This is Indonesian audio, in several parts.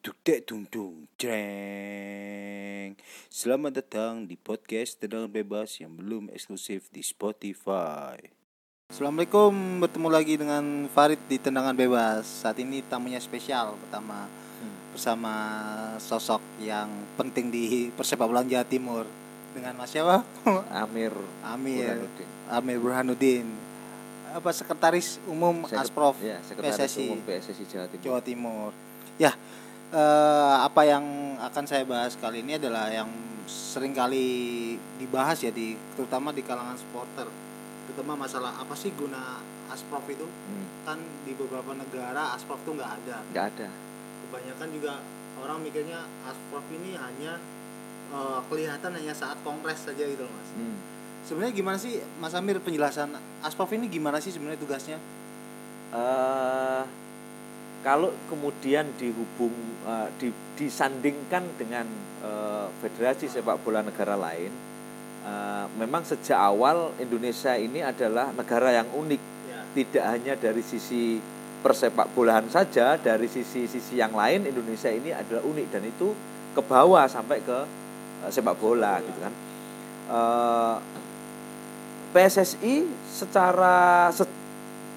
Duk dek dung dung jreng. Selamat datang di podcast Tendangan Bebas yang belum eksklusif di Spotify. Assalamualaikum, bertemu lagi dengan Farid di Tendangan Bebas. Saat ini tamunya spesial pertama bersama sosok yang penting di persepak bola Jawa Timur dengan Mas siapa? Amir Amir Burhanuddin. Amir Burhanuddin. Apa sekretaris umum Sek- Asprof ya, Sekretaris PSSI Umum PSSI Jawa Timur. Jawa Timur. Ya, eh, apa yang akan saya bahas kali ini adalah yang sering kali dibahas ya di terutama di kalangan supporter, terutama masalah apa sih guna Asprof itu? Hmm, Kan di beberapa negara Asprof itu nggak ada. nggak ada. Kebanyakan juga orang mikirnya Asprof ini hanya eh, kelihatan hanya saat kongres saja gitu loh mas. Hmm. Sebenarnya gimana sih Mas Amir penjelasan Asprof ini gimana sih sebenarnya tugasnya? Eh, kalau kemudian dihubung eh, di- disandingkan dengan eh, federasi sepak bola negara lain, eh, memang sejak awal Indonesia ini adalah negara yang unik. Ya. Tidak hanya dari sisi persepak bolaan saja, dari sisi-sisi yang lain Indonesia ini adalah unik dan itu ke bawah sampai ke eh, sepak bola gitu kan. Eh, PSSI secara se-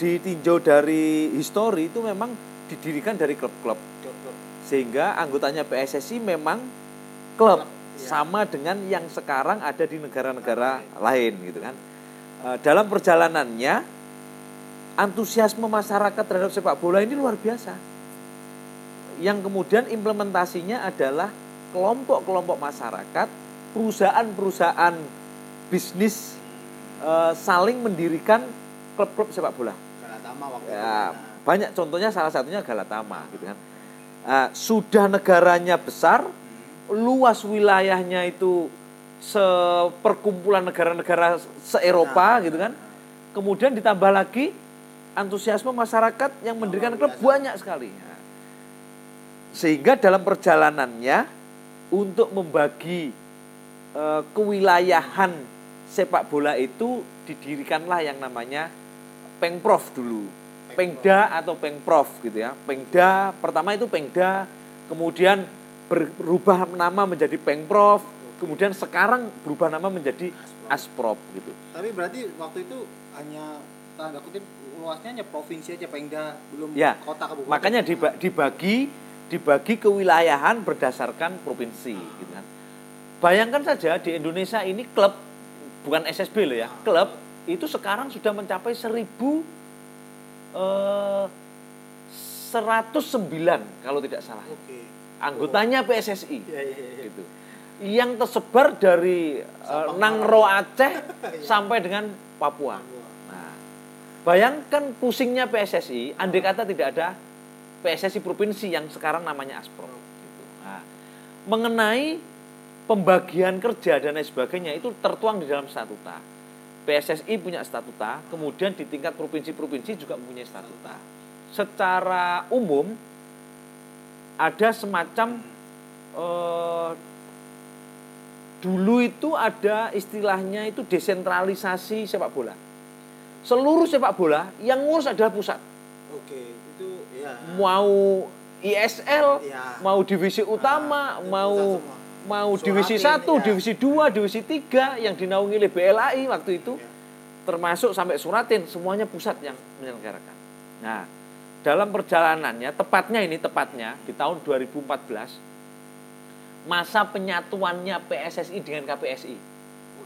ditinjau dari histori itu memang didirikan dari klub-klub. Sehingga anggotanya PSSI memang klub ya. sama dengan yang sekarang ada di negara-negara lain. gitu kan. Eh, dalam perjalanannya antusiasme masyarakat terhadap sepak bola ini luar biasa. Yang kemudian implementasinya adalah kelompok-kelompok masyarakat perusahaan-perusahaan bisnis eh, saling mendirikan klub-klub sepak bola. Waktu ya, itu. Banyak contohnya salah satunya Galatama gitu kan. Ah, sudah negaranya besar luas wilayahnya itu seperkumpulan negara-negara se-Eropa Nah, gitu kan. Kemudian ditambah lagi antusiasme masyarakat yang mendirikan klub banyak sekali. Sehingga dalam perjalanannya untuk membagi eh, kewilayahan sepak bola itu didirikanlah yang namanya Pengprov dulu. Pengda atau Pengprov gitu ya. Pengda pertama itu Pengda, kemudian berubah nama menjadi Pengprov, kemudian sekarang berubah nama menjadi Asprov gitu. Tapi berarti waktu itu hanya tanda kutip luasnya hanya provinsi aja Pengda belum Ya, kota kabupaten. Makanya diba- dibagi dibagi kewilayahan berdasarkan provinsi gitu kan. Bayangkan saja di Indonesia ini klub bukan SSB loh ya, klub itu sekarang sudah mencapai 1000 eh 109 kalau tidak salah. Oke. Anggotanya PSSI Iya iya iya. gitu. Yang tersebar dari Sabang, Nangro Aceh sampai dengan Papua. Nah, bayangkan pusingnya PSSI, andai kata tidak ada PSSI provinsi yang sekarang namanya Asprov. Gitu. Nah, mengenai pembagian kerja dan lain sebagainya itu tertuang di dalam statuta. PSSI punya statuta, kemudian di tingkat provinsi-provinsi juga mempunyai statuta. Secara umum ada semacam eh, dulu itu ada istilahnya itu desentralisasi sepak bola. Seluruh sepak bola yang ngurus adalah pusat. Oke, itu ya. Mau ISL, Ya. mau divisi utama, itu mau. Mau Suratin, divisi 1, ya. divisi 2, divisi 3 yang dinaungi oleh BLAI waktu itu Ya. termasuk sampai Suratin semuanya pusat yang menyelenggarakan. Nah, dalam perjalanannya tepatnya ini tepatnya di tahun 2014 masa penyatuannya PSSI dengan KPSI.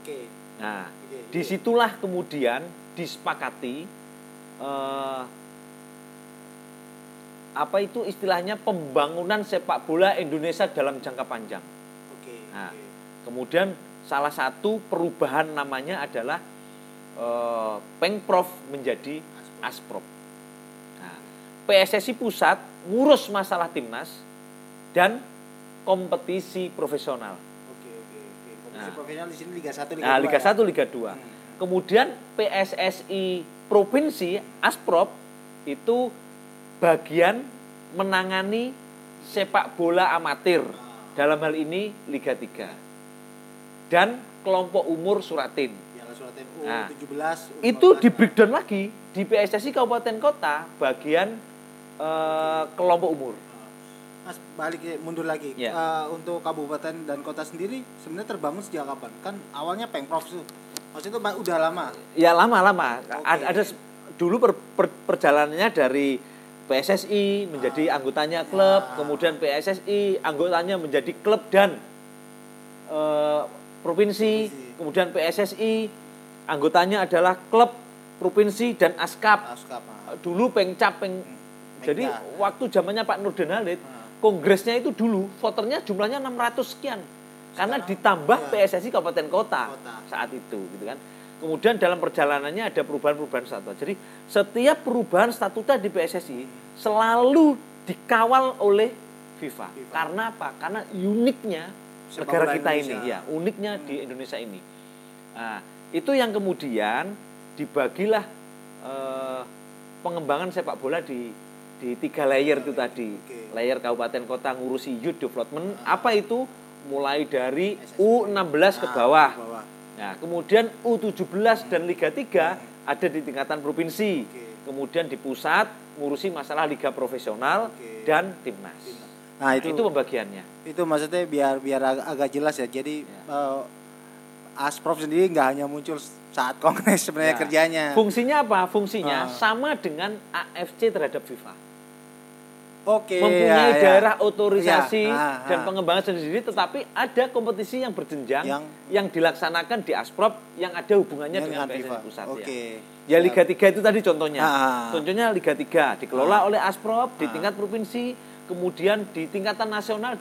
Oke. Nah, Oke. di situlah kemudian disepakati eh, apa itu istilahnya pembangunan sepak bola Indonesia dalam jangka panjang. Nah, kemudian salah satu perubahan namanya adalah eh, Pengprov menjadi Asprov. Nah, PSSI pusat ngurus masalah timnas dan kompetisi profesional. Oke, oke, oke. Kompetisi Nah. profesional di sini Liga 1, Liga Nah, 2. Liga ya? 1, Liga 2. Hmm. Kemudian PSSI provinsi Asprov itu bagian menangani sepak bola amatir. Dalam hal ini Liga 3. Dan kelompok umur Suratin. Piala Suratin Nah, U17. Itu U15. di breakdown lagi di PSSI Kabupaten Kota bagian eh, kelompok umur. Mas balik ya, mundur lagi. Ya. Eh, untuk kabupaten dan kota sendiri sebenarnya terbangun sejak kapan? Kan awalnya Pemprov tuh. Maksudnya itu udah lama. Ya lama-lama. Oke. Ada, ada dulu per- per- perjalanannya dari PSSI menjadi anggotanya klub, Ah. kemudian PSSI anggotanya menjadi klub dan eh, provinsi, kemudian PSSI anggotanya adalah klub, provinsi dan askap. Askap. ah. Dulu pengcap peng jadi Pengcap. waktu zamannya Pak Nurdin Halid, Ah. kongresnya itu dulu voternya jumlahnya 600 sekian. Karena ditambah iya. PSSI kabupaten kota, Kota. saat itu gitu kan. Kemudian dalam perjalanannya ada perubahan-perubahan statuta. Jadi setiap perubahan statuta di PSSI selalu dikawal oleh FIFA. FIFA. Karena apa? Karena uniknya Sepak negara kita Indonesia. ini, ya, uniknya di Indonesia ini. Nah, itu yang kemudian dibagilah eh, pengembangan sepak bola di di tiga layer itu tadi. Oke. Layer kabupaten kota ngurusi youth development. Apa itu? Mulai dari U16 ke Ah, bawah. Nah, kemudian U17 dan Liga 3 ada di tingkatan provinsi. Oke. Kemudian di pusat ngurusi masalah liga profesional Oke. dan timnas. Nah, itu itu pembagiannya. itu maksudnya biar biar ag- agak jelas ya. Jadi eh, Asprof sendiri nggak hanya muncul saat kongres sebenarnya Ya. kerjanya. Fungsinya apa? Fungsinya Ah. sama dengan AFC terhadap FIFA. Oke. Mempunyai ya, ya. daerah otorisasi Ya, ah, dan pengembangan sendiri, tetapi ada kompetisi yang berjenjang yang, Yang- dilaksanakan di Asprop yang ada hubungannya Dengan dengan, PSSI pusat. Oke. Ya. ya Liga 3 itu tadi contohnya. Ah. Contohnya Liga 3 dikelola Ah. oleh Asprop di tingkat provinsi, kemudian di tingkatan nasional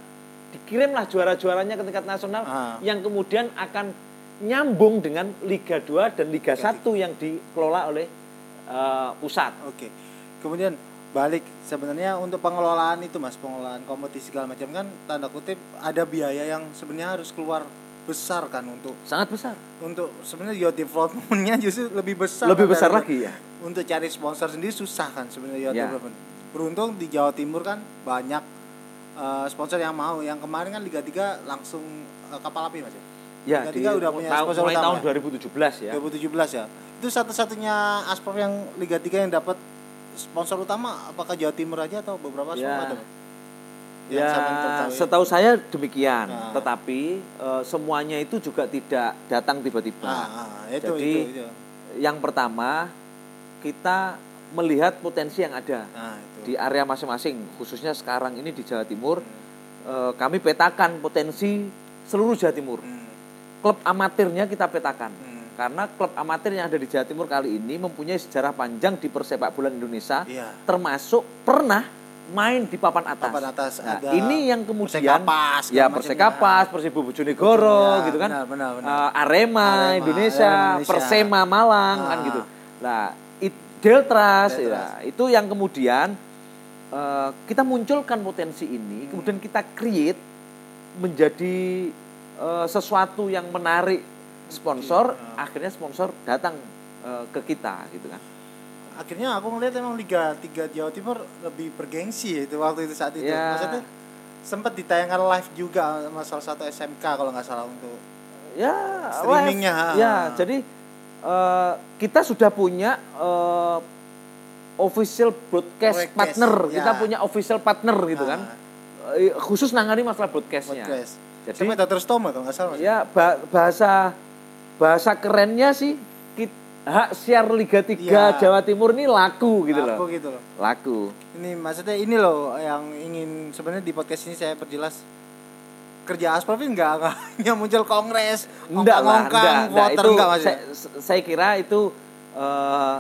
dikirimlah juara-juaranya ke tingkat nasional yang kemudian akan nyambung dengan Liga 2 dan Liga 1 yang dikelola oleh eh, pusat. Oke. Kemudian balik sebenarnya untuk pengelolaan itu Mas, pengelolaan kompetisi segala macam kan tanda kutip ada biaya yang sebenarnya harus keluar besar kan untuk Sangat besar. untuk sebenarnya youth development-nya justru lebih besar. Lebih kan besar lagi ya. Untuk cari sponsor sendiri susah kan sebenarnya youth Ya. development. Beruntung di Jawa Timur kan banyak eh, sponsor yang mau. Yang kemarin kan Liga 3 langsung eh, kapal api Mas ya. Ya, Liga di tiga udah punya tahun, sponsor mulai utama tahun ya? 2017 ya. 2017 ya. Itu satu-satunya Asprov yang Liga 3 yang dapat sponsor utama apakah Jawa Timur aja atau beberapa Ya. ada? Ya, setahu saya demikian. Nah. Tetapi eh, semuanya itu juga tidak datang tiba-tiba. Ah, ah, itu, Jadi itu, itu. yang pertama kita melihat potensi yang ada Nah, itu. di area masing-masing, khususnya sekarang ini di Jawa Timur. eh, kami petakan potensi seluruh Jawa Timur. Hmm, Klub amatirnya kita petakan. hmm. Karena klub amatir yang ada di Jawa Timur kali ini mempunyai sejarah panjang di persepak bola Indonesia, Iya. termasuk pernah main di papan atas. Papan atas Nah, ada ini yang kemudian Persekapas, ya segala Persekapas, Persibo Bojonegoro Ya, gitu kan. benar, benar, benar. Eh, Arema, Arema, Indonesia, Arema Indonesia. Persema Malang kan Ah. gitu. Nah, it, Deltras, Deltras. ya, itu yang kemudian eh, kita munculkan potensi ini, kemudian kita create menjadi eh, sesuatu yang menarik sponsor, Oke, akhirnya sponsor datang eh, ke kita gitu kan. Akhirnya aku ngeliat emang Liga 3 Jawa Timur lebih bergengsi ya itu waktu itu saat itu. Ya. Maksudnya sempat ditayangkan live juga sama salah satu SMK kalau nggak salah untuk ya Streamingnya, live. ya jadi eh, kita sudah punya eh, official broadcast Broadcast, partner ya. kita punya official partner gitu Ah, kan khusus nangani masalah broadcastnya podcast. jadi Sampai Dr. Stoma kalau nggak salah. Ya ba- bahasa bahasa kerennya sih hak siar Liga 3 Ya. Jawa Timur ini laku gitu Aku loh gitu loh. laku Ini maksudnya ini loh yang ingin sebenarnya di podcast ini saya perjelas kerja Asprov ini nggak nggak hanya muncul kongres, Enggak ngongkang, enggak, enggak. enggak mas ya? saya, saya kira itu eh,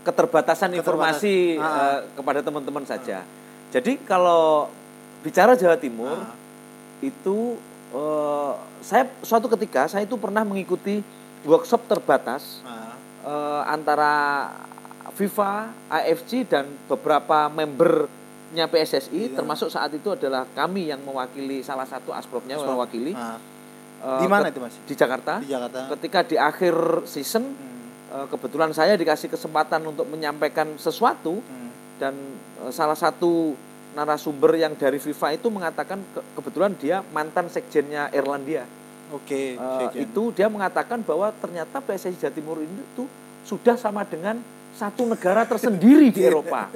keterbatasan, Keterbatasan. informasi Ah. eh, kepada teman-teman saja. Jadi kalau bicara Jawa Timur Ah. itu eh, saya suatu ketika saya itu pernah mengikuti workshop terbatas Nah, eh, antara FIFA, AFC dan beberapa membernya PSSI Iya. termasuk saat itu adalah kami yang mewakili salah satu aspropnya Asprov. mewakili nah, eh, di mana itu mas? di Jakarta. Di Jakarta. Ketika di akhir season Hmm, kebetulan saya dikasih kesempatan untuk menyampaikan sesuatu hmm. dan salah satu narasumber yang dari FIFA itu mengatakan ke- kebetulan dia mantan sekjennya Irlandia. Oke. Eh, sekjen. itu dia mengatakan bahwa ternyata PSSI Jawa Timur ini tuh sudah sama dengan satu negara tersendiri di Eropa.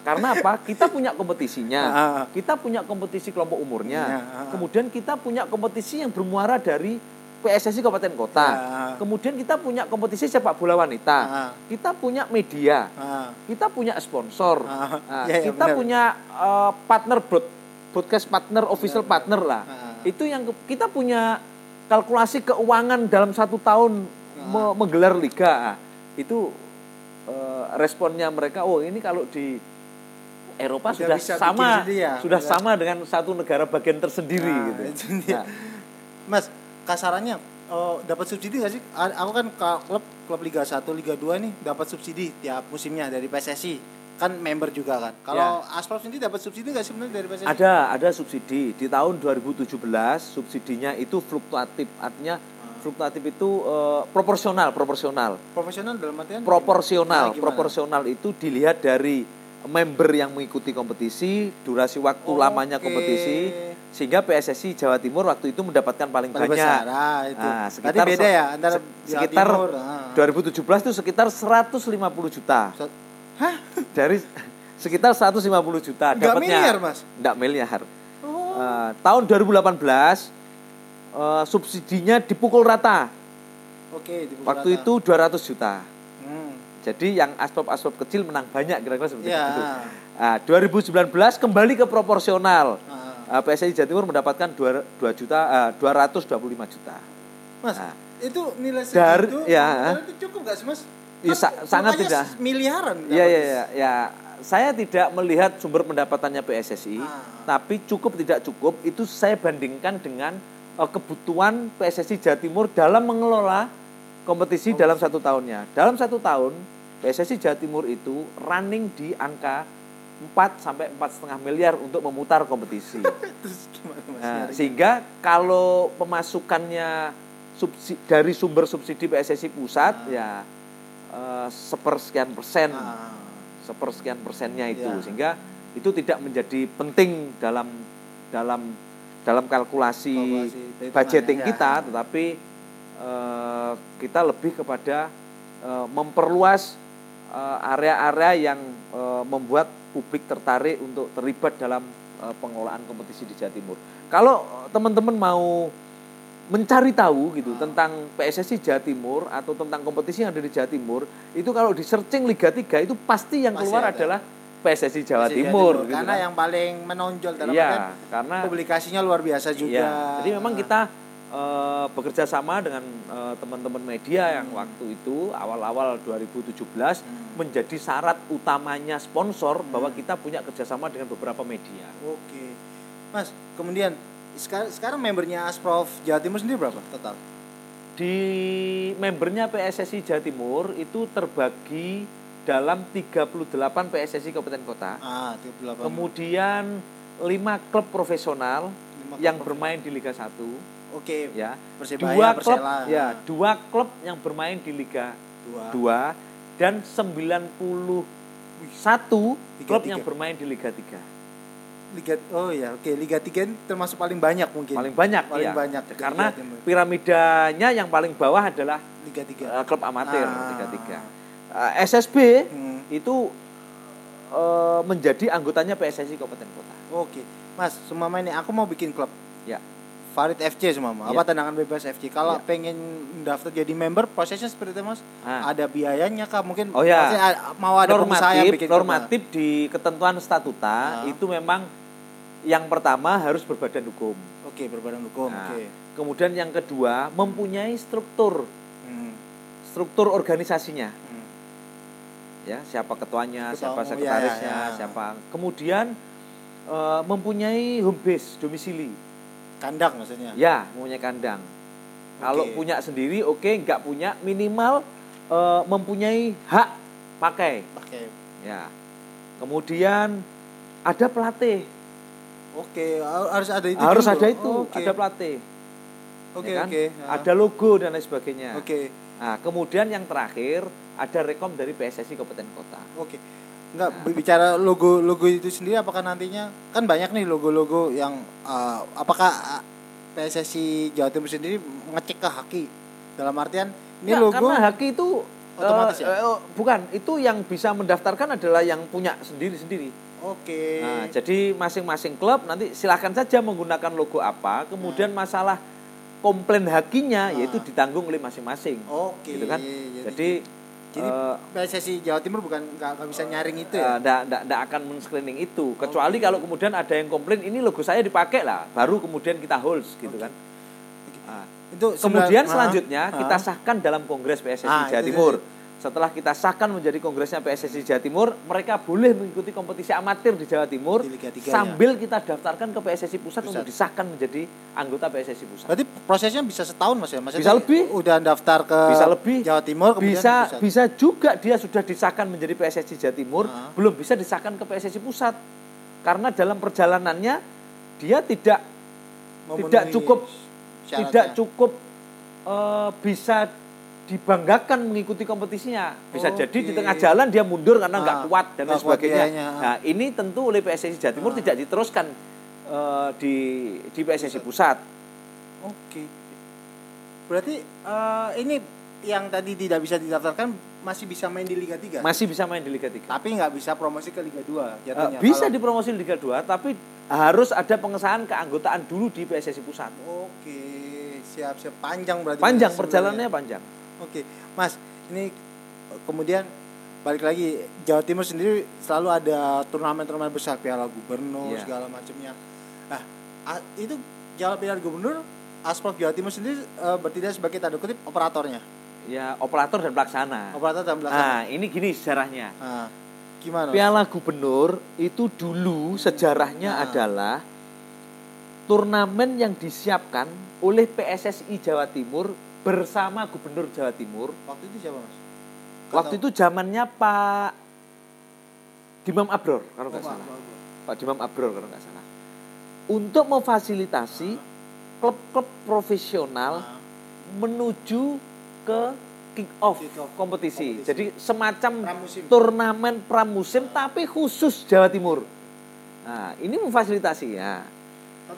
Karena apa? Kita punya kompetisinya, Ah. kita punya kompetisi kelompok umurnya, Ya, ah. kemudian kita punya kompetisi yang bermuara dari PSSI Kabupaten Kota, Ya. kemudian kita punya kompetisi sepak bola wanita, Ah. kita punya media, Ah, kita punya sponsor, Nah, iya, iya, kita benar. punya eh, partner broad, broadcast partner, official Benar, partner lah. Ah. Itu yang ke- kita punya kalkulasi keuangan dalam satu tahun Ah. me- menggelar liga. Ah, Itu eh, responnya mereka, oh ini kalau di Eropa Udah sudah bikin sama, sendiri ya, sudah udah. sama dengan satu negara bagian tersendiri Nah, gitu. Nah, Mas, kasarannya oh, dapat subsidi gak sih? Aku kan ka- klub klub Liga 1, Liga 2 nih dapat subsidi tiap musimnya dari PSSI. Kan member juga kan. Kalau Asprov sendiri dapat subsidi gak sih sebenarnya dari PSSI? Ya. Ada ada subsidi di tahun 2017 subsidinya itu fluktuatif artinya Ah. fluktuatif itu eh, proporsional proporsional Profesional dalam artian proporsional Gimana? Proporsional itu dilihat dari member yang mengikuti kompetisi durasi waktu lamanya Oke. kompetisi sehingga PSSI Jawa Timur waktu itu mendapatkan paling, Paling banyak besar. Ah, itu. Nah, sekitar beda se- ya antara se- Jawa sekitar Timur, ah. 2017 itu sekitar 150 juta So- dari sekitar 150 juta dapatnya miliar, Mas? Nggak miliar Oh. Eh, tahun 2018 eh, subsidinya dipukul rata Oke, di waktu itu 200 juta Hmm. jadi yang asprop-asprop kecil menang banyak kira-kira seperti Ya. itu Nah, 2019 kembali ke proporsional. Ah. Uh, PSSI Jawa Timur mendapatkan 2, 2 juta uh, 225 juta. Mas, Nah. itu nilai Dari- segitu ya. itu cukup gak sih, Mas? Ya, sa- sangat tidak. Miliaran. Iya iya iya ya. Saya tidak melihat sumber pendapatannya PSSI, Ah. tapi cukup tidak cukup itu saya bandingkan dengan uh, kebutuhan PSSI Jawa Timur dalam mengelola kompetisi dalam satu tahunnya. Dalam satu tahun PSSI Jawa Timur itu running di angka 4 sampai empat setengah miliar untuk memutar kompetisi. Terus gimana, Mas? Nah, sehingga kalau pemasukannya subsi- dari sumber subsidi PSSI pusat ya eh, sepersekian persen, Ah. sepersekian persennya itu, Ya. sehingga itu tidak menjadi penting dalam dalam dalam kalkulasi, budgeting ya. kita, tetapi eh, kita lebih kepada eh, memperluas area-area yang membuat publik tertarik untuk terlibat dalam eh, pengelolaan kompetisi di Jawa Timur. Kalau eh, teman-teman mau mencari tahu gitu Ah. tentang PSSI Jawa Timur atau tentang kompetisi yang ada di Jawa Timur, itu kalau di searching Liga 3 itu pasti yang keluar ada. adalah PSSI Jawa Masih Timur, gitu karena kan. yang paling menonjol dalam Iya, karena publikasinya luar biasa juga. Iya, jadi memang kita eh, bekerja sama dengan eh, teman-teman media yang waktu itu awal-awal 2017 Hmm. menjadi syarat utamanya sponsor bahwa kita punya kerjasama dengan beberapa media. Oke. Mas, kemudian sekarang sekarang membernya Asprov Jawa Timur sendiri berapa total? Di membernya PSSI Jawa Timur itu terbagi dalam 38 PSSI kabupaten kota. Ah, 38. Kemudian 5 klub profesional Lima yang bermain di Liga 1 Oke. ya. Persebaya, dua klub Persela. ya, dua klub yang bermain di Liga Dua. 2 dan 91 Liga klub tiga. yang bermain di Liga 3. Liga Oh ya, oke. Liga 3 ini termasuk paling banyak mungkin. Paling banyak Paling iya. banyak di Karena Timur. piramidanya yang paling bawah adalah Liga 3. eh, klub amatir Ah. Liga 3. Eh, SSB Hmm. itu eh, menjadi anggotanya PSSI Kabupaten Kota. Oke. Mas, semua ini aku mau bikin klub. Ya. Farid FC semua, Ya. apa tendangan bebas FC. Kalau Ya. pengen daftar jadi member, prosesnya seperti itu mas. Ah. Ada biayanya kah? Mungkin Oh, ya. maksudnya ada- mau ada normatif bikin klub, normatif di ketentuan statuta Ah. itu memang yang pertama harus berbadan hukum. ah. Oke, berbadan hukum. Nah, Oke. Kemudian yang kedua mempunyai struktur Hmm. struktur organisasinya Hmm. ya siapa ketuanya Ketua siapa umum, sekretarisnya ya, ya, ya. siapa kemudian eh, mempunyai home base domisili Kandang maksudnya. ya mempunyai kandang kalau Oke. punya sendiri oke nggak punya minimal eh, mempunyai hak pakai Oke. ya kemudian ada pelatih Oke, ha- harus ada itu. harus dulu. ada itu Oke. ada pelatih Oke, ya kan? oke. Ah. ada logo dan lain sebagainya Oke. nah kemudian yang terakhir ada rekom dari PSSI Kabupaten Kota Oke. Enggak bicara logo logo itu sendiri apakah nantinya kan banyak nih logo-logo yang uh, apakah uh, PSSI Jawa Timur sendiri mengecek ke Haki dalam artian ini Nggak, logo karena Haki itu Otomatis Eh, ya? eh, bukan, itu yang bisa mendaftarkan adalah yang punya sendiri-sendiri. Oke. Nah, jadi masing-masing klub nanti silahkan saja menggunakan logo apa, kemudian masalah komplain hakinya Ah. yaitu ditanggung oleh masing-masing. Oke. Gitu kan? Jadi, Jadi, jadi eh, PSSI Jawa Timur bukan nggak nggak bisa nyaring itu eh, ya? ndak ndak ndak akan men-screening itu kecuali kalau kemudian ada yang komplain ini logo saya dipakai lah, baru kemudian kita holds gitu kan. Ah. Itu Kemudian sembilan- selanjutnya ah, kita ah. sahkan dalam Kongres PSSI Ah, Jawa itu Timur. Setelah kita sahkan menjadi kongresnya PSSI Jawa Timur, mereka boleh mengikuti kompetisi amatir di Jawa Timur Di Liga Tiga, sambil kita daftarkan ke PSSI Pusat, Pusat. untuk disahkan menjadi anggota PSSI Pusat. Berarti prosesnya bisa setahun mas ya? Maksudnya Bisa lebih. Udah daftar ke Bisa lebih. Jawa Timur kemudian bisa pusat. bisa juga dia sudah disahkan menjadi PSSI Jawa Timur, Ah. belum bisa disahkan ke PSSI Pusat. Karena dalam perjalanannya dia tidak Memenuhi tidak cukup syaratnya. tidak cukup eh, bisa dibanggakan mengikuti kompetisinya. Bisa Oke. jadi di tengah jalan dia mundur karena nggak Ah, kuat dan lain sebagainya. ah. Nah, ini tentu oleh PSSI Jawa Timur tidak diteruskan eh, di di PSSI Pusat. Oke. Berarti eh, ini yang tadi tidak bisa didaftarkan masih bisa main di Liga 3? Masih bisa main di Liga 3. Tapi nggak bisa promosi ke Liga 2 Eh, jatuhnya. bisa Kalau- dipromosi di Liga 2 tapi harus ada pengesahan keanggotaan dulu di PSSI Pusat. Oke, siap-siap panjang berarti. Panjang perjalanannya panjang. Oke, Mas, ini kemudian balik lagi Jawa Timur sendiri selalu ada turnamen-turnamen besar Piala Gubernur Iya. segala macamnya. Nah, itu Jawa Piala Gubernur Asprov Jawa Timur sendiri eh, bertindak sebagai tanda kutip operatornya. Ya, operator dan pelaksana. Operator dan belakang. Nah, ini gini sejarahnya. Nah, gimana? Piala Gubernur itu dulu sejarahnya Nah. adalah turnamen yang disiapkan oleh PSSI Jawa Timur bersama Gubernur Jawa Timur. Waktu itu siapa, Mas? Waktu itu zamannya Pak Dimam Abror kalau Oh, nggak Pak, salah. Pak, Dimam Abror kalau nggak salah. Untuk memfasilitasi klub-klub profesional Nah, menuju ke kick off Kick off kompetisi. kompetisi. Jadi semacam Pramusim. turnamen pramusim tapi khusus Jawa Timur. Nah, ini memfasilitasi ya.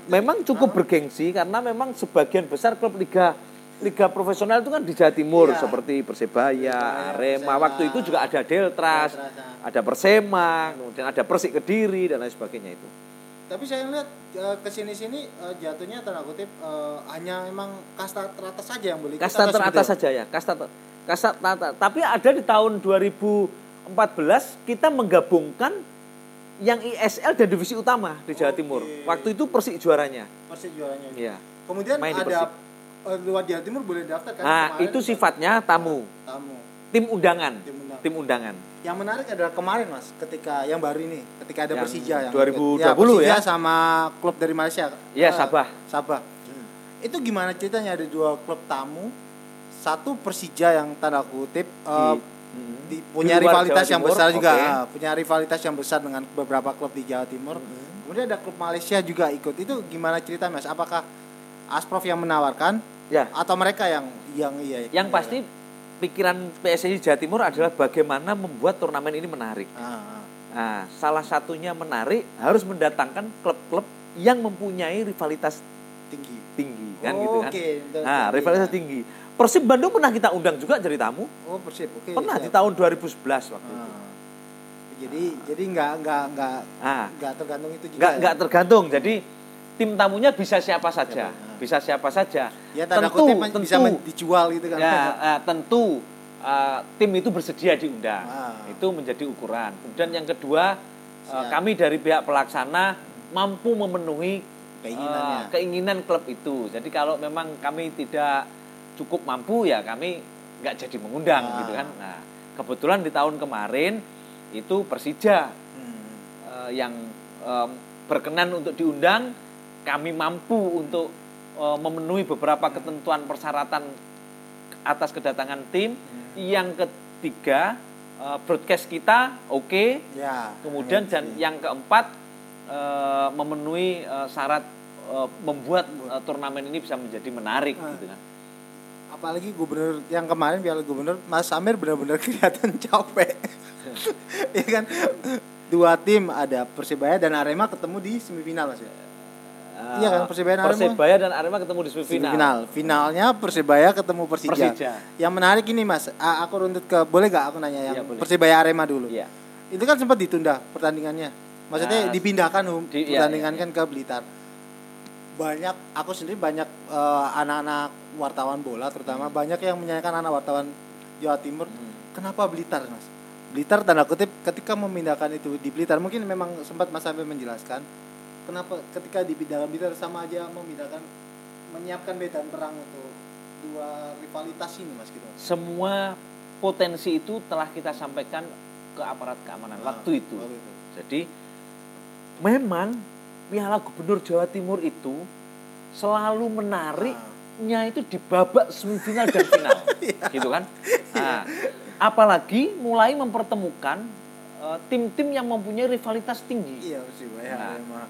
Memang cukup bergengsi karena memang sebagian besar klub liga liga profesional itu kan di Jawa Timur Iya. seperti Persebaya, Persebaya, Arema. Waktu itu juga ada Deltras, Deltras, ya. ada Persema, kemudian ada Persik Kediri dan lain sebagainya itu. Tapi saya lihat eh, ke sini-sini eh, jatuhnya tanda kutip eh, hanya emang kasta teratas saja yang boleh ikut Kasta teratas seperti saja ya, kasta ter- kasta tata. Tapi ada di tahun 2014 kita menggabungapkan yang ISL dan divisi utama di Jawa Oke. Timur. Waktu itu Persik juaranya. apa? Persib juaranya. Iya. Kemudian Main ada luar Jawa Timur boleh daftar kan? Nah, Kemarin itu sifatnya tamu, tamu. tim undangan, Tim undangan. tim undangan. Yang menarik adalah kemarin Mas, ketika yang baru ini, ketika ada Yang Persija yang 2020 Persija ya? sama klub dari Malaysia. Iya, Eh, Sabah. Sabah. Itu gimana ceritanya ada dua klub tamu, satu Persija yang tanda kutip eh, Mm. di, Di punya luar rivalitas Jawa yang Timur, besar juga, oke. ah, punya rivalitas yang besar dengan beberapa klub di Jawa Timur. Kemudian ada klub Malaysia juga ikut. Itu gimana cerita Mas? Apakah Asprof yang menawarkan Ya, atau mereka yang yang iya? yang iya. pasti pikiran PSSI Jawa Timur adalah bagaimana membuat turnamen ini menarik. Ah, ah. Nah, salah satunya menarik harus mendatangkan klub-klub yang mempunyai rivalitas tinggi. tinggi kan gitu kan. Betul, Nah, rivalitas tinggi. Persib Bandung pernah kita undang juga jadi tamu. Oh, Persib. Oke. Pernah siap. di tahun 2011 waktu itu. Ah. Jadi jadi nggak nggak nggak Nah, nggak tergantung itu juga. nggak ya? nggak tergantung. Jadi tim tamunya bisa siapa saja, Siapa, ah. Bisa siapa saja. Ya tanda tentu, kutip tentu, bisa dijual gitu kan. ya eh, tentu eh, tim itu bersedia diundang. Ah. Itu menjadi ukuran. Kemudian yang kedua, Siap. kami dari pihak pelaksana mampu memenuhi Keinginannya. eh, keinginan klub itu. Jadi kalau memang kami tidak cukup mampu ya kami nggak jadi mengundang Ah. gitu kan. Nah, kebetulan di tahun kemarin itu Persija Hmm. eh, yang em, berkenan untuk diundang, kami mampu untuk memenuhi beberapa ketentuan persyaratan atas kedatangan tim. Yang ketiga, eh, broadcast kita oke. Ya. Kemudian dan yang keempat eh, memenuhi eh, syarat eh, membuat eh, turnamen ini bisa menjadi menarik Ah. gitu kan. apalagi gubernur yang kemarin piala gubernur Mas Amir benar-benar kelihatan capek. ya kan? Dua tim ada Persebaya dan Arema ketemu di semifinal Mas. ya? Eh, Iya kan, Persebaya dan Arema. Persebaya dan Arema ketemu di semifinal. Final. Finalnya Persebaya ketemu Persija. Persija. Yang menarik ini Mas, aku runtut ke boleh gak aku nanya yang Iya, boleh. Persebaya Arema dulu. Iya. Itu kan sempat ditunda pertandingannya. Maksudnya Nah, dipindahkan um, di- iya, pertandingan iya, kan ke Blitar. Banyak aku sendiri banyak eh, anak-anak wartawan bola terutama banyak yang menyanyikan anak wartawan Jawa Timur. Hmm. Kenapa Blitar, Mas? Blitar tanda kutip ketika memindahkan itu di Blitar mungkin memang sempat Mas Abe menjelaskan kenapa ketika dipindahkan Blitar sama aja memindahkan menyiapkan medan perang untuk dua rivalitas ini Mas gitu. Semua potensi itu telah kita sampaikan ke aparat keamanan Nah, waktu itu. waktu itu. Jadi memang Piala Gubernur Jawa Timur itu selalu menariknya itu di babak semifinal dan final, gitu kan? Nah, apalagi mulai mempertemukan eh, tim-tim yang mempunyai rivalitas tinggi. Iya Persibaya Nah. Arema.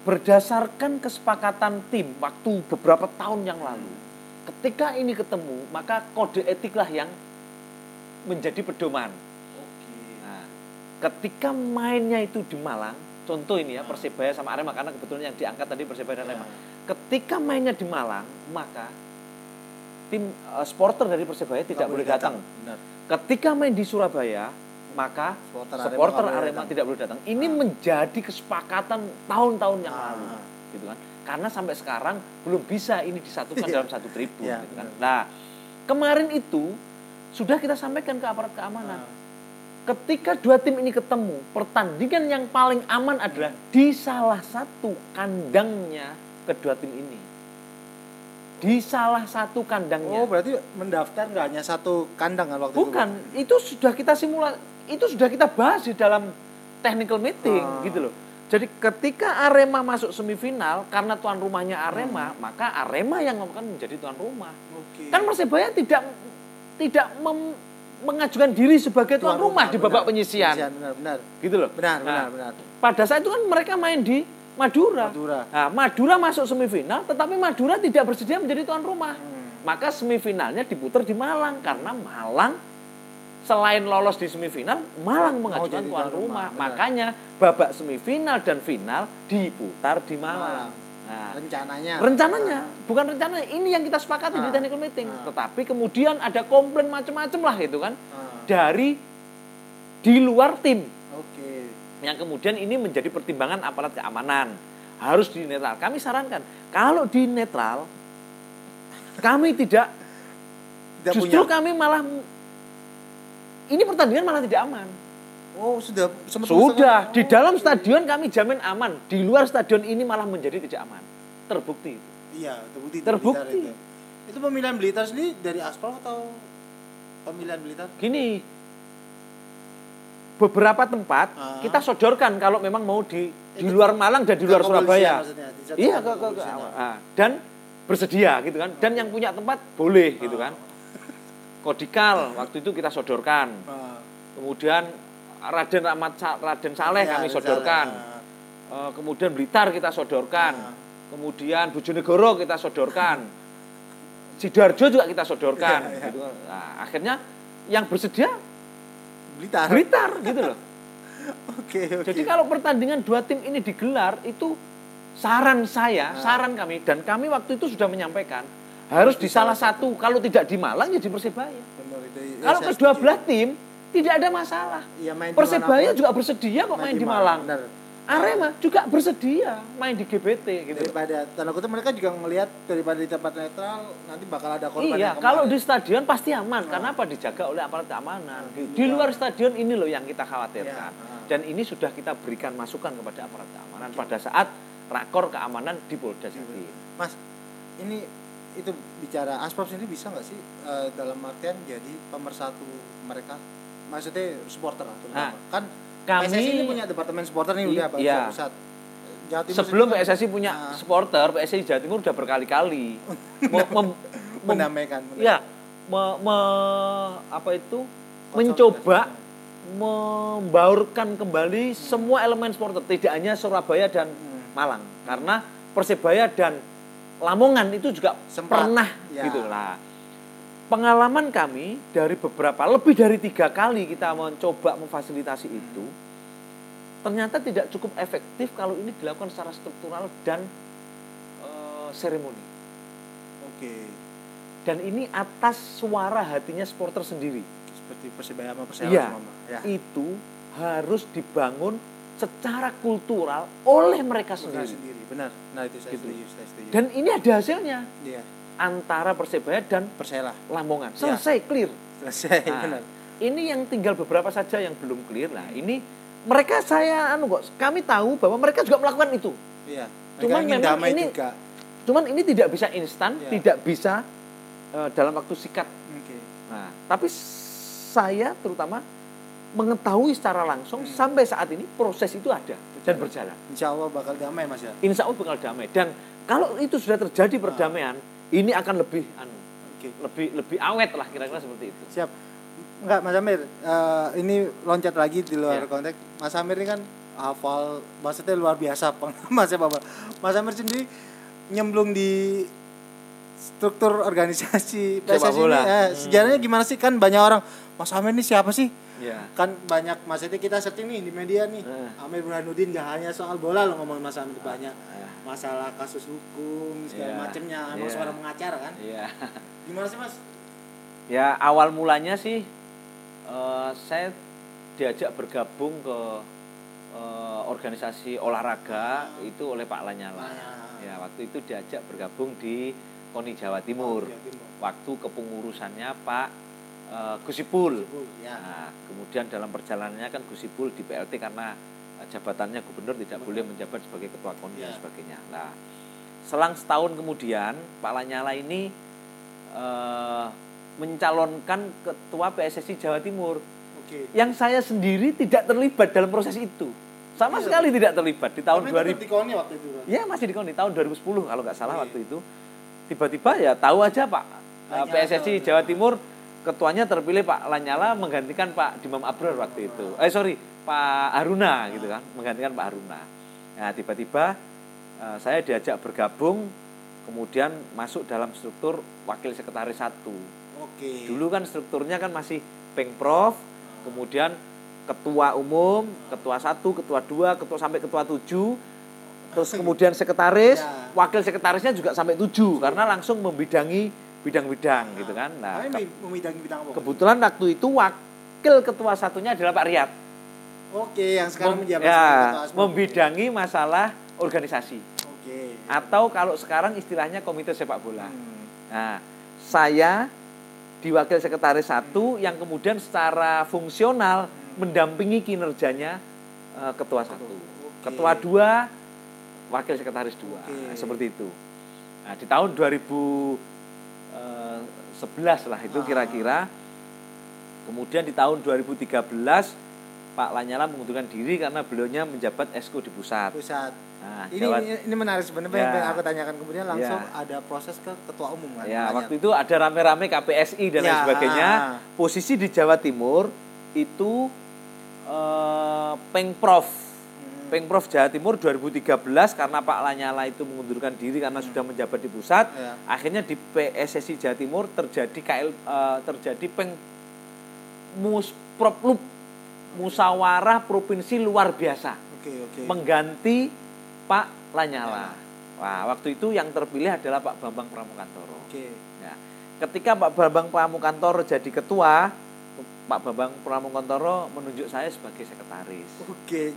Berdasarkan kesepakatan tim waktu beberapa tahun yang lalu, ketika ini ketemu, maka kode etiklah yang menjadi pedoman. Oke. Nah, ketika mainnya itu di Malang, contoh ini ya Persebaya sama Arema karena kebetulan yang diangkat tadi Persebaya dan Arema. Ketika mainnya di Malang, maka tim eh, supporter dari Persebaya tidak Nggak boleh datang. Benar. Ketika main di Surabaya, maka Supporter Arema supporter Arema datang. tidak boleh datang. Ini Ah. menjadi kesepakatan tahun-tahun yang Ah. lalu, gitu kan? Karena sampai sekarang belum bisa ini disatukan Iya. dalam satu tribun, Iya, gitu kan? Nah, kemarin itu sudah kita sampaikan ke aparat keamanan Ah. ketika dua tim ini ketemu, pertandingan yang paling aman adalah di salah satu kandangnya kedua tim ini. Di salah satu kandangnya. Oh berarti mendaftar nggak hanya satu kandang kan waktu itu? Bukan, itu sudah kita simula, itu sudah kita bahas di dalam technical meeting Ah. gitu loh. Jadi ketika Arema masuk semifinal karena tuan rumahnya Arema, maka Arema yang akan menjadi tuan rumah. Oke. Kan Persebaya tidak tidak mem- mengajukan diri sebagai tuan, rumah, di babak benar. penyisian. Benar, benar. gitu loh. Benar, Nah, benar, benar. Pada saat itu kan mereka main di Madura. Madura. Nah, Madura masuk semifinal, tetapi Madura tidak bersedia menjadi tuan rumah. Hmm. Maka semifinalnya diputar di Malang karena Malang selain lolos di semifinal, Malang mengajukan jadi tuan tuan rumah, rumah. Makanya babak semifinal dan final diputar di Malang. Malang. Nah, Rencananya. rencananya bukan rencananya ini yang kita sepakati di Ah. technical meeting. Ah. Tetapi kemudian ada komplain macam-macam lah itu kan Ah. dari di luar tim. Yang kemudian ini menjadi pertimbangan aparat keamanan harus di netral. Kami sarankan kalau di netral kami tidak, Tidak justru punya. kami malah ini pertandingan malah tidak aman. Oh sudah sempat Sudah di dalam stadion kami jamin aman, di luar stadion ini malah menjadi tidak aman. Terbukti. Iya terbukti. Terbukti. Itu. itu pemilihan Blitar sendiri dari aspal atau pemilihan Blitar? Gini, beberapa tempat Ah. kita sodorkan kalau memang mau di di luar Malang dan di luar Surabaya. Iya ke, ke, ke- kepolisian. ah, dan bersedia gitu kan. Dan yang punya tempat boleh gitu kan. Kodikal waktu itu kita sodorkan. Ah. Kemudian Raden Rahmat Raden Saleh Iya, kami sodorkan. Eh, kemudian Blitar kita sodorkan. Ah. Kemudian Bojonegoro kita sodorkan. Sidoarjo juga kita sodorkan. Iya, iya. gitu. Nah, akhirnya yang bersedia Blitar. Blitar gitu loh. Oke oke. Jadi kalau pertandingan dua tim ini digelar itu saran saya, Nah. saran kami dan kami waktu itu sudah menyampaikan harus di salah satu. Kalau tidak di Malang ya di Persebaya. Benar, itu- Kalau kedua belah tim tidak ada masalah. Main Persebaya juga bersedia kok main, di Malang. Benar. Arema juga bersedia main di GBT gitu. Daripada tanda kutip mereka juga melihat daripada di tempat netral nanti bakal ada korban Iya, kalau di stadion pasti aman. Karena apa? Dijaga oleh aparat keamanan. Di luar stadion ini loh yang kita khawatirkan. Iya, ah. Dan ini sudah kita berikan masukan kepada aparat keamanan pada saat rakor keamanan di Polda Jatim. Mas, ini itu bicara Asprop sendiri bisa nggak sih eh, dalam artian jadi pemersatu mereka? Maksudnya supporter lah terutama. Nah, kan kami- PSSI ini punya departemen supporter nih udah iya. pusat. Jawa Timur Sebelum kan, PSSI punya ah, supporter, PSSI Jawa Timur sudah berkali-kali mem- mem- mem- mendamaikan. ya me- me- apa itu mencoba membaurkan kembali semua elemen supporter, tidak hanya Surabaya dan Hmm. Malang, karena Persebaya dan Lamongan itu juga Sempat, pernah ya. gitu lah. Pengalaman kami dari beberapa lebih dari tiga kali kita mencoba memfasilitasi itu, ternyata tidak cukup efektif kalau ini dilakukan secara struktural dan eh, seremoni. Oke. Dan ini atas suara hatinya supporter sendiri. Seperti Persebaya sama Persela Iya. sama, Ya. Itu harus dibangun secara kultural oleh mereka Mereka sendiri. sendiri. Benar. Nah, itu saya Gitu. setuju, saya setuju. Dan ini ada hasilnya Iya. Antara Persebaya dan Persela. Lamongan. Ya. Selesai clear. Selesai, Nah, benar. ini yang tinggal beberapa saja yang belum clear. Nah, ini mereka saya anu kok kami tahu bahwa mereka juga melakukan itu. Iya. Cuman memang damai ini- juga. Cuman ini tidak bisa instan, Ya. tidak bisa eh, dalam waktu sikat. Oke. Nah, tapi saya terutama mengetahui secara langsung sampai saat ini proses itu ada dan berjalan. Insya Allah bakal damai Mas ya. Insya Allah bakal damai. Dan kalau itu sudah terjadi perdamaian, ini akan lebih anu, Oke. lebih lebih awet lah kira-kira seperti itu. Siap. Enggak, Mas Amir. eh, ini loncat lagi di luar Ya. konteks. Mas Amir ini kan hafal, maksudnya luar biasa Mas Bapak. Mas Amir sendiri nyemplung di struktur organisasi PSSI ini. Eh, Hmm. sejarahnya gimana sih? Kan banyak orang, Mas Amir ini siapa sih? Ya. Kan banyak, maksudnya kita searching nih di media nih. Eh. Amir Burhanuddin gak hanya soal bola loh ngomongin Mas Amir banyak. Ya. Masalah kasus hukum, segala Ya. macamnya. Emang Ya. seorang pengacara kan? Iya. Gimana sih Mas? Ya awal mulanya sih eh, saya diajak bergabung ke eh, organisasi olahraga itu oleh Pak Lanyala. Lanyala. Ya waktu itu diajak bergabung di KONI Jawa Timur. Jawa Timur. Waktu kepengurusannya Pak eh, Gusipul. Ya. Nah, kemudian dalam perjalanannya kan Gusipul di PLT karena jabatannya gubernur tidak boleh menjabat sebagai ketua KONI dan Ya. sebagainya. Nah, selang setahun kemudian Pak Lanyala ini eh, mencalonkan ketua PSSI Jawa Timur Oke. yang saya sendiri tidak terlibat dalam proses itu. Sama Iya. sekali tidak terlibat di tahun Tapi 2000. tetap di KONI waktu itu kan? Ya masih di KONI tahun 2010 kalau nggak salah Oke. waktu itu. Tiba-tiba ya tahu aja Pak eh, Lanyala PSSI Jawa Jawa Timur ketuanya terpilih Pak Lanyala menggantikan Pak Dimam Abrar waktu itu. Eh sorry Pak Haruna gitu kan menggantikan Pak Haruna. Nah tiba-tiba eh, saya diajak bergabung kemudian masuk dalam struktur wakil sekretaris satu. Oke. Dulu kan strukturnya kan masih pengprov, kemudian ketua umum, ketua satu, ketua dua, ketua sampai ketua tujuh, terus kemudian sekretaris, Ya. wakil sekretarisnya juga sampai tujuh karena langsung membidangi bidang-bidang gitu kan. Nah, ke- memidangi bidang apa? kebetulan waktu itu wakil ketua satunya adalah Pak Riyad. Oke, yang sekarang menjabat ya, sebagai membidangi masalah organisasi Oke. atau kalau sekarang istilahnya komite sepak bola. Hmm. Nah, saya di wakil sekretaris satu yang kemudian secara fungsional mendampingi kinerjanya eh, ketua satu. Oke. Ketua dua, wakil sekretaris dua. Oke. Nah, seperti itu. Nah, di tahun 2011 lah itu Ah. kira-kira. Kemudian di tahun 2013 Pak Lanyala mengundurkan diri karena beliaunya menjabat esko di pusat. Pusat. Nah, Ini, Jawa- ini ini menarik sebenarnya Ya. yang aku tanyakan kemudian langsung Ya. ada proses ke ketua umum kan. Ya, Banyak. waktu itu ada rame-rame KPSI dan lain Ya. sebagainya. Posisi di Jawa Timur itu eh, Pengprov. Hmm. Pengprov Jawa Timur 2013 karena Pak Lanyala itu mengundurkan diri karena sudah menjabat di pusat. Ya. Akhirnya di PSSI Jawa Timur terjadi KL eh, terjadi Peng Musproplup Musyawarah Provinsi luar biasa Oke, oke. mengganti Pak Lanyala. Wah, waktu itu yang terpilih adalah Pak Bambang Pramukantoro. Oke. Ya. Ketika Pak Bambang Pramukantoro jadi ketua, Pak Bambang Pramukantoro menunjuk saya sebagai sekretaris. Oke.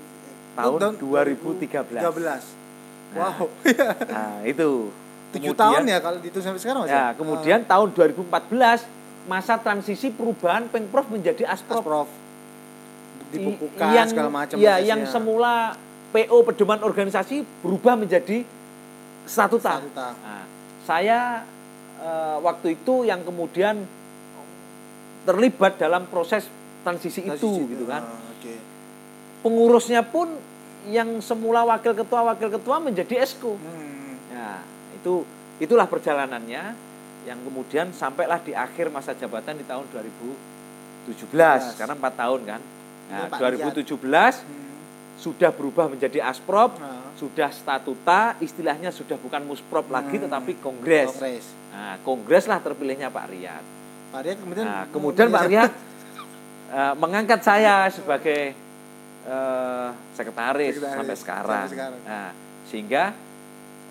Tahun Tahun 2013. 13. Nah. Wow. Nah, itu. Tujuh Kemudian- tahun ya kalau dihitung sampai sekarang Mas? Ya, kemudian tahun 2014 masa transisi perubahan Pengprov menjadi Ah, Asprov. Prof. Dibukukan yang, segala macam Ya, prosesnya. yang semula PO pedoman organisasi berubah menjadi statuta. Statuta. Nah, saya eh, waktu itu yang kemudian terlibat dalam proses transisi, itu Transisi gitu kan. Ah, Oke. Pengurusnya pun yang semula wakil ketua wakil ketua menjadi esko. Hmm. Nah, itu itulah perjalanannya yang kemudian sampailah di akhir masa jabatan di tahun 2017 karena empat tahun kan. Nah, Iya, Pak 2017 Hmm. sudah berubah menjadi asprop, Nah. sudah statuta, istilahnya sudah bukan musprop lagi Hmm. tetapi kongres. Kongres. Nah, kongres lah terpilihnya Pak Riyad. Pak Riyad kemudian Nah, kemudian Pak Riyad eh, mengangkat saya sebagai eh, sekretaris, Sekretaris, sampai sekarang. sampai sekarang. Nah, sehingga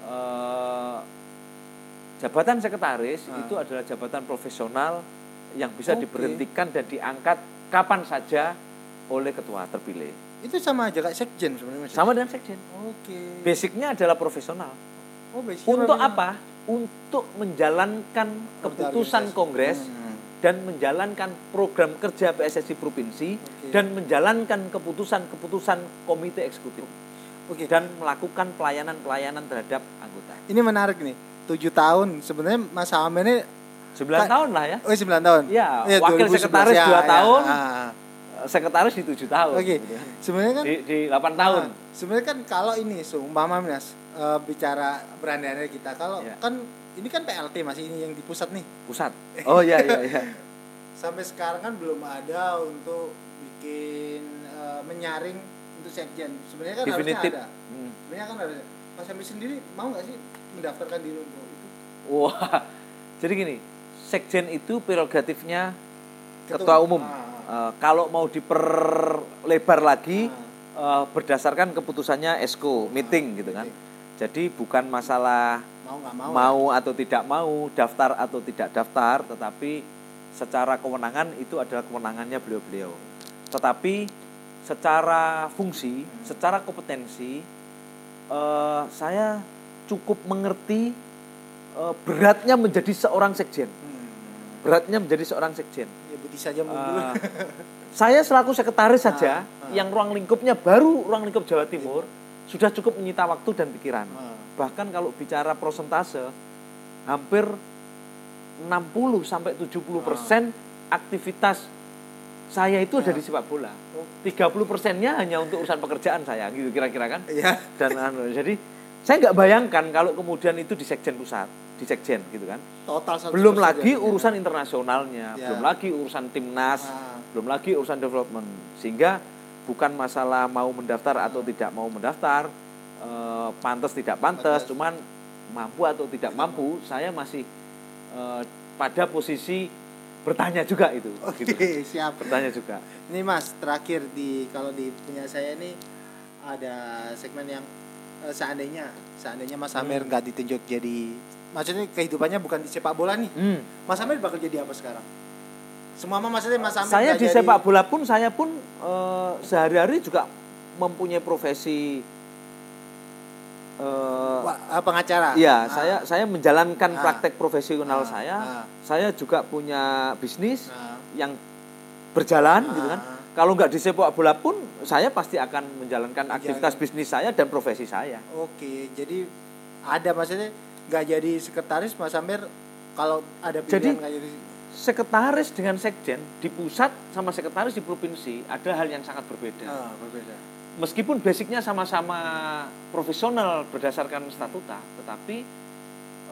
eh, jabatan sekretaris Ah. itu adalah jabatan profesional yang bisa Oke. diberhentikan dan diangkat kapan saja oleh ketua terpilih. Itu sama aja kayak sekjen sebenarnya. Mas? Sama dengan sekjen. Oke. Basicnya adalah profesional. Oh, basicnya Untuk apa? Untuk menjalankan keputusan kongres Hmm. dan menjalankan program kerja PSSI provinsi Oke. dan menjalankan keputusan-keputusan komite eksekutif Oke. dan melakukan pelayanan-pelayanan terhadap anggota. Ini menarik nih. Tujuh tahun sebenarnya Mas Hamir ini 9 Kan- tahun lah ya. oh 9 tahun. Iya, wakil 2011. sekretaris Ya, dua ya. tahun. Ah. Sekretaris di 7 tahun. Oke. gitu kan. Sebenarnya kan Di, di 8 tahun. Ah, sebenarnya kan kalau ini seumpama Mas eh, bicara berandai kita kalau Ya. kan ini kan PLT masih ini yang di pusat nih. Pusat. Oh iya iya iya. Sampai sekarang kan belum ada untuk bikin eh, menyaring untuk sekjen. Sebenarnya kan Definitif. harusnya ada. Hmm. Sebenarnya kan harusnya. Mas Hamir sendiri mau nggak sih mendaftarkan diri untuk itu? Wah. Jadi gini, sekjen itu prerogatifnya Ketua. ketua umum. Ah. Eh, kalau mau diperlebar lagi Ah. eh, berdasarkan keputusannya esko meeting gitu kan. Jadi bukan masalah Mau mau? mau atau tidak mau, daftar atau tidak daftar, tetapi secara kewenangan itu adalah kewenangannya beliau-beliau. Tetapi secara fungsi, secara kompetensi, eh, saya cukup mengerti eh, beratnya menjadi seorang sekjen. Hmm. Beratnya menjadi seorang sekjen. Ya budi saja mundur. Eh, saya selaku sekretaris saja, Ah, ah. yang ruang lingkupnya baru ruang lingkup Jawa Timur, sudah cukup menyita waktu dan pikiran. Ah. Bahkan kalau bicara prosentase, hampir 60 sampai 70 persen aktivitas saya itu ada Ya. di sepak bola. Oh. 30 persennya hanya untuk urusan pekerjaan saya, gitu kira-kira kan? Iya. Dan anu, jadi saya nggak bayangkan kalau kemudian itu di sekjen pusat, di sekjen gitu kan. Total 100% Belum lagi jadinya. urusan internasionalnya, Ya. belum lagi urusan timnas, Ah. belum lagi urusan development. Sehingga bukan masalah mau mendaftar atau tidak mau mendaftar, eh, pantas tidak pantas, cuman mampu atau tidak mampu, saya masih eh, pada posisi bertanya juga itu. Oke, gitu. siap. Bertanya juga. Ini Mas, terakhir di kalau di punya saya ini ada segmen yang eh, seandainya seandainya Mas Amir Hmm. nggak ditunjuk jadi maksudnya kehidupannya bukan di sepak bola nih. Hmm. Mas Amir bakal jadi apa sekarang? Semua mah maksudnya Mas Amir Saya di jadi- sepak bola pun saya pun eh, sehari-hari juga mempunyai profesi ah, pengacara. Iya, Ah. saya saya menjalankan Ah. praktek profesional Ah. saya. Ah. Saya juga punya bisnis Ah. yang berjalan Ah. gitu kan. Kalau nggak di sepak bola pun saya pasti akan menjalankan aktivitas Menjalankan. bisnis saya dan profesi saya. Oke, jadi ada maksudnya nggak jadi sekretaris Mas Amir kalau ada Jadi- pilihan nggak jadi Sekretaris dengan sekjen di pusat sama sekretaris di provinsi ada hal yang sangat berbeda. Ah, berbeda. Meskipun basicnya sama-sama profesional berdasarkan statuta, tetapi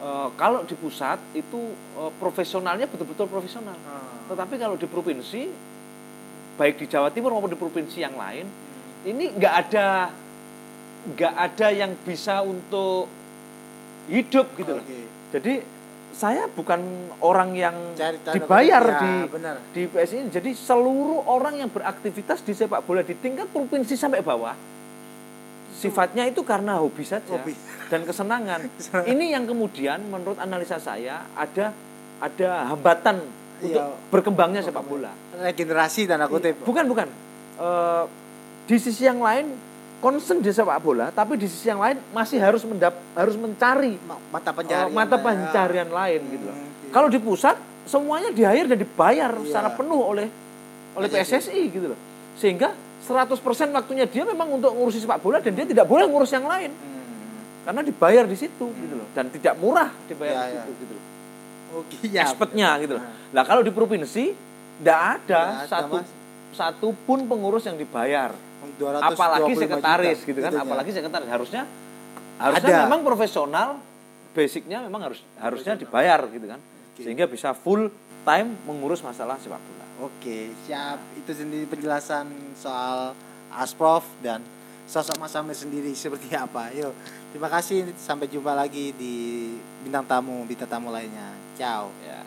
eh, kalau di pusat itu eh, profesionalnya betul-betul profesional. Ah. Tetapi kalau di provinsi, baik di Jawa Timur maupun di provinsi yang lain, ini nggak ada nggak ada yang bisa untuk hidup gitu loh. Oke. Jadi saya bukan orang yang dibayar ya, di benar. di PSI. Jadi seluruh orang yang beraktivitas di sepak bola di tingkat provinsi sampai bawah sifatnya itu karena hobi saja Hobi. dan kesenangan. Kesenangan. Ini yang kemudian menurut analisa saya ada ada hambatan untuk Iya. berkembangnya sepak bola. Regenerasi tanda kutip. Bukan bukan. Eh, di sisi yang lain concern di sepak bola, tapi di sisi yang lain masih harus mendap harus mencari Ma- mata pencarian. mata ya. pencarian lain gitu loh. Hmm, oke. Kalau di pusat semuanya di hire dan dibayar Iya. secara penuh oleh oleh PSSI. PSSI gitu loh. Sehingga 100% waktunya dia memang untuk ngurusi sepak bola dan dia tidak boleh ngurus yang lain Hmm. karena dibayar di situ gitu loh dan tidak murah dibayar Iya, di iya. situ gitu loh. Oke, ya. Expertnya gitu loh. Nah. Lah kalau di provinsi tidak ada ada, satu Mas. satu pun pengurus yang dibayar. 225 apalagi juta sekretaris gitu kan, gitu ya. apalagi sekretaris harusnya harusnya Ada. memang profesional, basicnya memang harus harusnya dibayar gitu kan. Oke. Sehingga bisa full time mengurus masalah sepak bola. Oke, siap. Itu sendiri penjelasan soal Asprof dan sosok Mas Amir sendiri seperti apa. Yuk, terima kasih. Sampai jumpa lagi di bintang tamu, bintang tamu lainnya. Ciao. Ya.